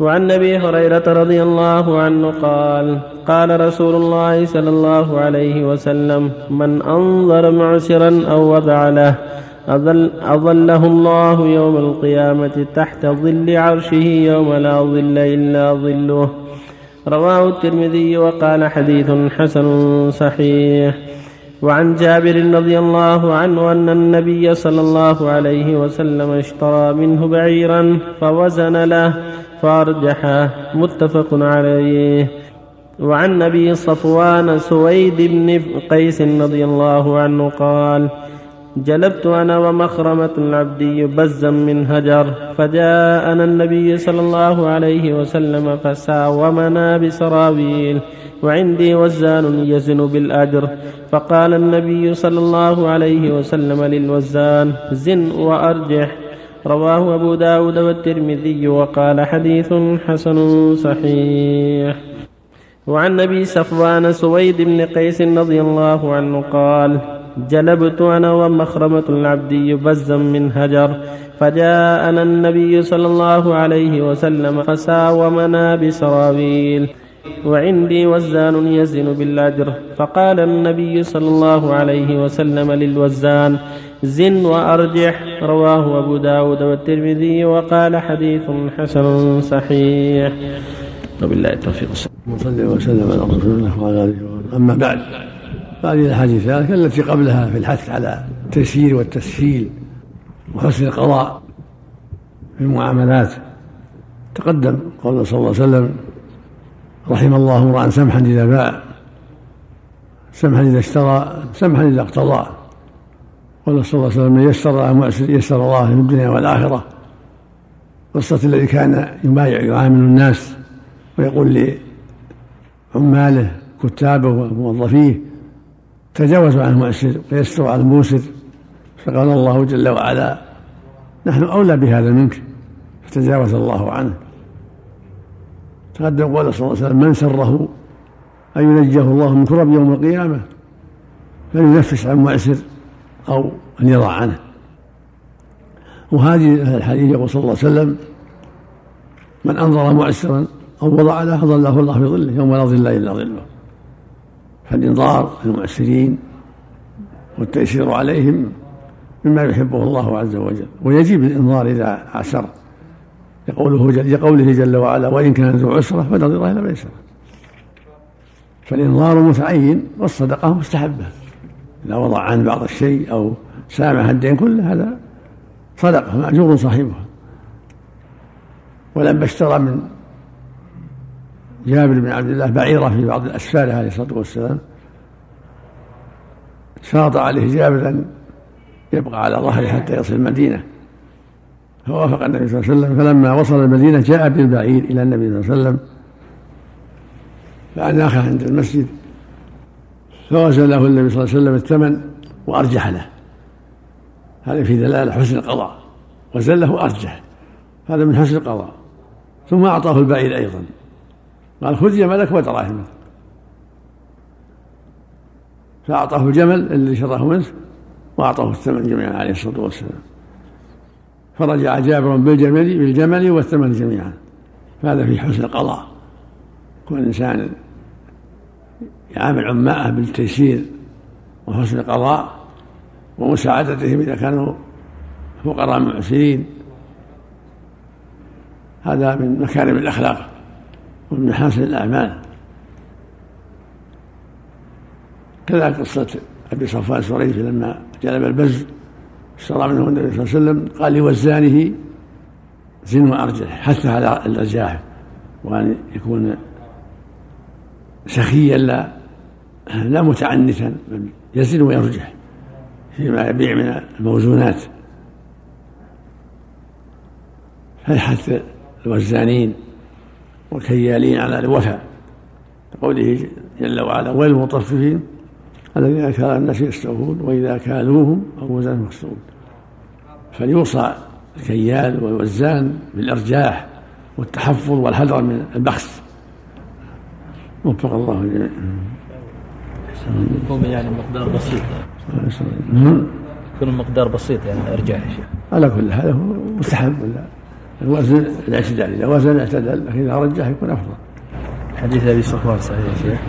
وعن أبي هريرة رضي الله عنه قال قال رسول الله صلى الله عليه وسلم من أنظر معسرا أو وضع له أظل أظله الله يوم القيامة تحت ظل عرشه يوم لا ظل إلا ظله. رواه الترمذي وقال حديث حسن صحيح. وعن جابر رضي الله عنه أن النبي صلى الله عليه وسلم اشترى منه بعيرا فوزن له فأرجحه متفق عليه. وعن أبي صفوان سويد بن قيس رضي الله عنه قال جلبت أنا ومخرمة العبدي بزا من هجر فجاءنا النبي صلى الله عليه وسلم فساومنا بسراويل وعندي وزان يزن بالأجر فقال النبي صلى الله عليه وسلم للوزان زن وأرجح. رواه أبو داود والترمذي وقال حديث حسن صحيح. وعن أبي صفوان سويد بن قيس رضي الله عنه قال جلبت أنا ومخرمة العبدي بزا من هجر فجاءنا النبي صلى الله عليه وسلم فساومنا بسراويل وعندي وزان يزن بالأجر فقال النبي صلى الله عليه وسلم للوزان زن وأرجح رواه أبو داود والترمذي وقال حديث حسن صحيح. وبالله التوفيق. وصلى وسلم على رسول الله وعلى آله أما بعد فهذه الأحاديث الثلاثة التي قبلها في الحث على التيسير والتسهيل وحسن القضاء في المعاملات تقدم قول صلى الله عليه وسلم رحم الله امرأ سمحا إذا باع سمحا إذا اشترى سمحا إذا اقتضى. قال صلى الله عليه وسلم من يسر يسر الله في الدنيا والآخرة. قصه الذي كان يبايع يعامل الناس ويقول لعماله كتابه وموظفيه تجاوزوا عن المؤسر ويسروا على الموسر. فقال الله جل وعلا نحن أولى بهذا منك. فتجاوز الله عنه. تقدم قول صلى الله عليه وسلم من سره أن ينجيه الله من كرب يوم القيامة فلينفس عن مؤسر أو أن يضع عنه. وهذه الحديث يقول صلى الله عليه وسلم من أنظر مؤسرا أو وضع له ظله الله في ظله يوم لا ظل إلا ظله. فالإنظار المؤسرين والتيسير عليهم مما يحبه الله عز وجل. ويجب الإنظار إذا عسر. يقوله جل يقوله جل وعلا وإن كان ذو عسرة فنظر إلى ميسرة فالإنظار متعين والصدقة مستحبة. إذا وضع عن بعض الشيء أو سامح الدين كله هذا صدقة مأجور صاحبها ولما اشترى من جابر بن عبد الله بعيرة في بعض الأسفار عليه الصلاة والسلام شاط عليه جابر أن يبقى على ظهره حتى يصل المدينة. فوافق النبي صلى الله عليه وسلم. فلما وصل المدينة جاء بالبعير إلى النبي صلى الله عليه وسلم فأناخه عند المسجد. فوزن له النبي صلى الله عليه وسلم الثمن وأرجح له. هذا في دلالة حسن القضاء. وزن له أرجح هذا من حسن القضاء. ثم أعطاه البعير أيضا. قال خذ جملك ودراهمك فأعطاه الجمل الذي شراه منه وأعطاه الثمن جميعا عليه الصلاة والسلام. فرجع جابر بالجمل بالجمل والثمن جميعا. فهذا في حسن القضاء. كون الإنسان يعامل عماءه بالتيسير وحسن القضاء ومساعدتهم إذا كانوا فقراء معسرين. هذا من مكارم الأخلاق ومن محاسن الأعمال. كذلك قصة أبي صفوان سريج لما جلب البز اشترى منه النبي صلى الله عليه وسلم قال لوزانه زن وأرجح حتى على الأرجاح. وأن يكون سخيا لا لا متعنتا بل يزن ويرجح فيما يبيع من الموزونات. فيحث الوزانين والكيالين على الوفاء كقوله جل وعلا والمطففين الذين كان الناس يستوفون وإذا كالوهم أو وزنهم يخسرون فليوصى الكيال والوزان بالإرجاح والتحفظ والحذر من البخس. وفق الله الجميع. يكون يعني مقدار بسيط. يكون المقدار بسيط يعني ارجاح يا شيخ. على كل حال هو مستحب ولا؟ الوزن الاعتدال إذا وزن اعتدل لكن إذا رجح يكون أفضل. حديث أبي صفوان صحيح يا شيخ.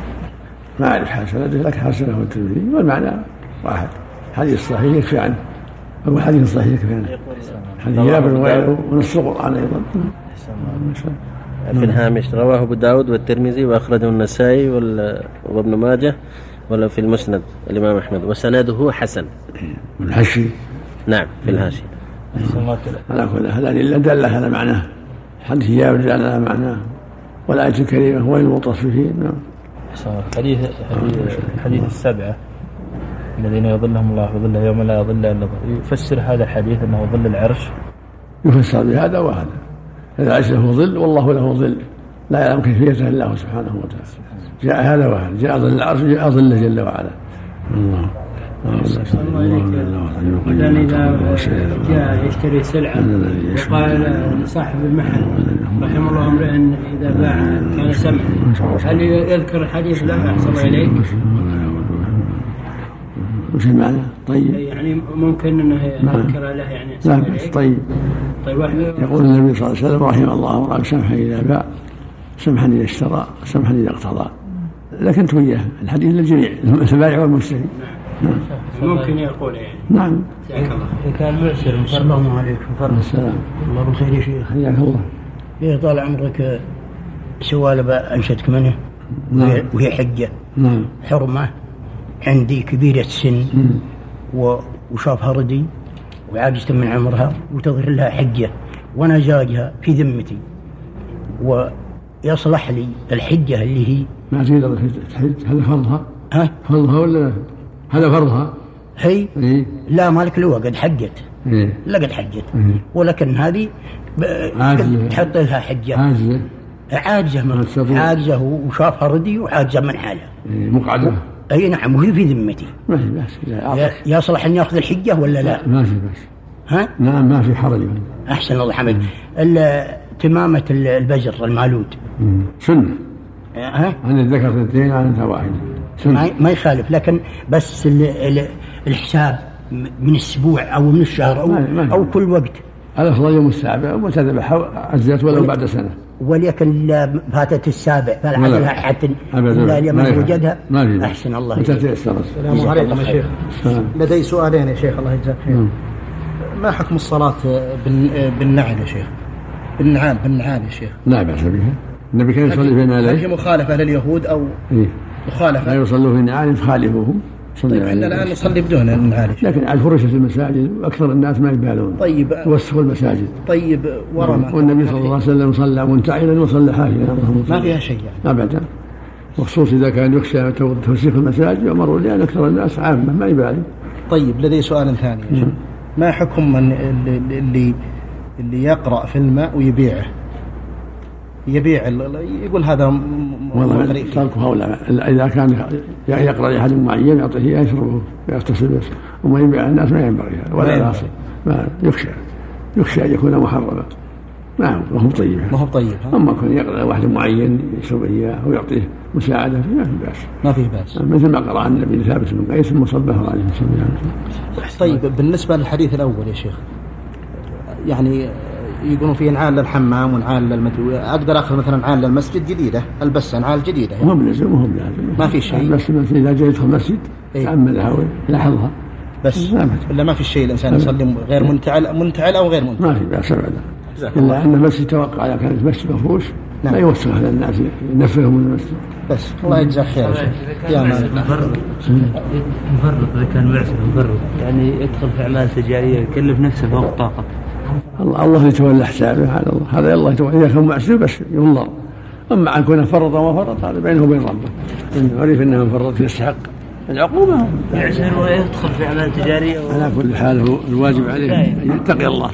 ما أعرف حسنته لكن حسنه الترمذي والمعنى واحد. حديث صحيح يكفي عنه أو حديث صحيح يكفي عنه حديث جابر وغيره ونص القرآن أيضا. في الهامش رواه أبو داود والترمذي وأخرجه النسائي وابن ماجه. ولا في المسند الإمام أحمد وسنده حسن. والحشي نعم في الهاشي على كل هذا الأدلة دل على معناه. حديث جابر دل على معناه. والآية الكريمة وين المطففين نعم. حديث حديث, حديث السبعة الذين يظلهم الله بظله يوم لا يظل إلا ظله يفسر هذا الحديث أنه ظل العرش؟ يفسر بهذا وهذا. عيش له ظل والله له ظل. لا يعلم كيفيته إلا هو سبحانه وتعالى. جاء هذا وهذا جاء ظل العرش جاء ظله جل وعلا. الله. إذا إذا جاء يشتري سلعة وقال لصاحب المحل رحم الله امرئ إذا باع كان سمحا هل يذكر الحديث؟ له أحسن إليك؟ وش المعنى؟ طيب. يعني ممكن أنه يذكر له يعني. لا أحسن بس إليك؟ طيب. طيب يقول النبي صلى الله عليه وسلم رحم الله امرأ سمحا إذا باع سمحا إذا اشترى سمحا إذا اقتضى. لكن تويه الحديث للجميع البائع والمشتري ممكن يقول يعني نعم. جزاك الله كان معسر السلام عليكم فرق السلام. الله بالخير يا شيخ. حياك الله. إيه طال عمرك سوالة أنشدك منه. وهي, وهي حجة. نعم. حرمة عندي كبيرة السن. و- وشافها ردي. وعاجزة من عمرها. وتظهر لها حجة. وأنا زاجها في ذمتي. ويصلح لي الحجة اللي هي. ما تقدر تحج هذا فرضها؟ ها؟ فرضها ولا هذا فرضها؟ هي. إيه. لا مالك لو قد حجت. إيه. لا قد حجت. إيه. ولكن هذه ب- عاجزة. تحط لها حجة. عاجزة. عاجزة من. عاجزة وشافها ردي وعاجزة من حالها إيه مقعدة إي نعم وهي في ذمتي. ما في بأس. أعطاك يصلح أن يأخذ الحجة ولا لا؟ ما في بأس. ها؟ نعم ما في حرج. أحسن الله حمد. ال- البزر المالود. سنة. ها؟ عن الذكر اثنتين عن الأنثى واحدة ما سنة ما يخالف لكن بس ال- ال- الحساب من الأسبوع أو من الشهر أو ما- ما- أو كل وقت. الأفضل يوم السابع وتذبح عزت ولو بعد سنة. ولكن لا فاتت السابع فلا لها حتى إلا ما لمن. وجدها. ما في بأس. أحسن الله متى. تيسرت السلام عليكم يا شيخ. لدي سؤالين يا شيخ الله يجزاك خير. ما حكم الصلاة بال- بالنعل يا شيخ؟ بالنعال بالنعال يا شيخ. لا بأس بها النبي كان يصلي بين هل هي مخالفة لليهود أو إيه. لا مخالفة يصلوا في نعال فخالفوهم صلى طيب إحنا وسلم. نصلي بدون النعال لكن على فرشة المساجد وأكثر الناس ما يبالون. طيب. يوسخوا المساجد. طيب ورا ما. والنبي صلى الله عليه وسلم صلى منتعلا وصلى حافيا ما. فيها شيء يعني. أبدا. وخصوص إذا كان يخشى تو- توسيخ المساجد يؤمر لأن أكثر الناس عامة ما يبالي. طيب لدي سؤال ثاني شيخ. ما حكم من اللي اللي, يقرأ في الماء ويبيعه. يبيع يقول هذا والله تركه اولى إذا كان يقرأ لأحد معين يعطيه يشربه ويغتسل بس وما يبيع الناس ما ينبغي. هذا ولا. لاصي ما يخشى. يخشى أن يكون محرما. ما هو ما هو طيب. ما هو طيب؟ أما كان يقرأ واحد معين يشرب إياه ويعطيه مساعدة ما في بأس. ما فيه بأس. مثل ما قرأ النبي لثابت بن قيس ثم صبه عليه طيب بالنسبة للحديث الأول يا شيخ. يعني يقولون في نعال للحمام ونعال للمدو أقدر أخذ مثلا نعال للمسجد جديدة ألبسها نعال جديدة يعني. وهو بلزم وهو بلازم ما في شيء. بس بس إذا جاء يدخل المسجد إيه. تاملها ويلاحظها بس. ولا ما في شيء الإنسان يصلي غير منتعل منتعل أو غير منتعل ما في بأس ابدا إلا أن المسجد يتوقع اذا كان المسجد مفروش نعم. لا يوسخ على الناس ينفرهم من المسجد بس الله يجزاك خير يا مفرط مفرط إذا كان معسر مفرط يعني يدخل في أعمال تجارية يكلف نفسه فوق طاقته الله الله يتولى حسابه هذا الله هذا الله يتولى. إذا كان معسر بس ينظر. أما عن كونه فرط وما فرط هذا بينه وبين ربه. انه عرف انه فرط يستحق العقوبة. يعسر ويدخل في أعمال تجارية على كل حال هو الواجب عليه أن يتقي الله.